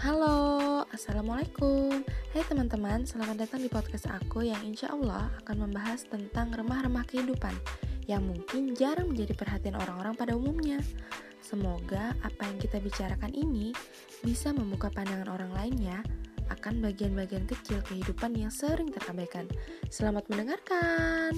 Halo, Assalamualaikum. Hai teman-teman, selamat datang di podcast aku yang insya Allah akan membahas tentang remah-remah kehidupan Yang mungkin jarang menjadi perhatian orang-orang pada umumnya. Semoga apa yang kita bicarakan ini bisa membuka pandangan orang lainnya akan bagian-bagian kecil kehidupan yang sering terabaikan. Selamat mendengarkan!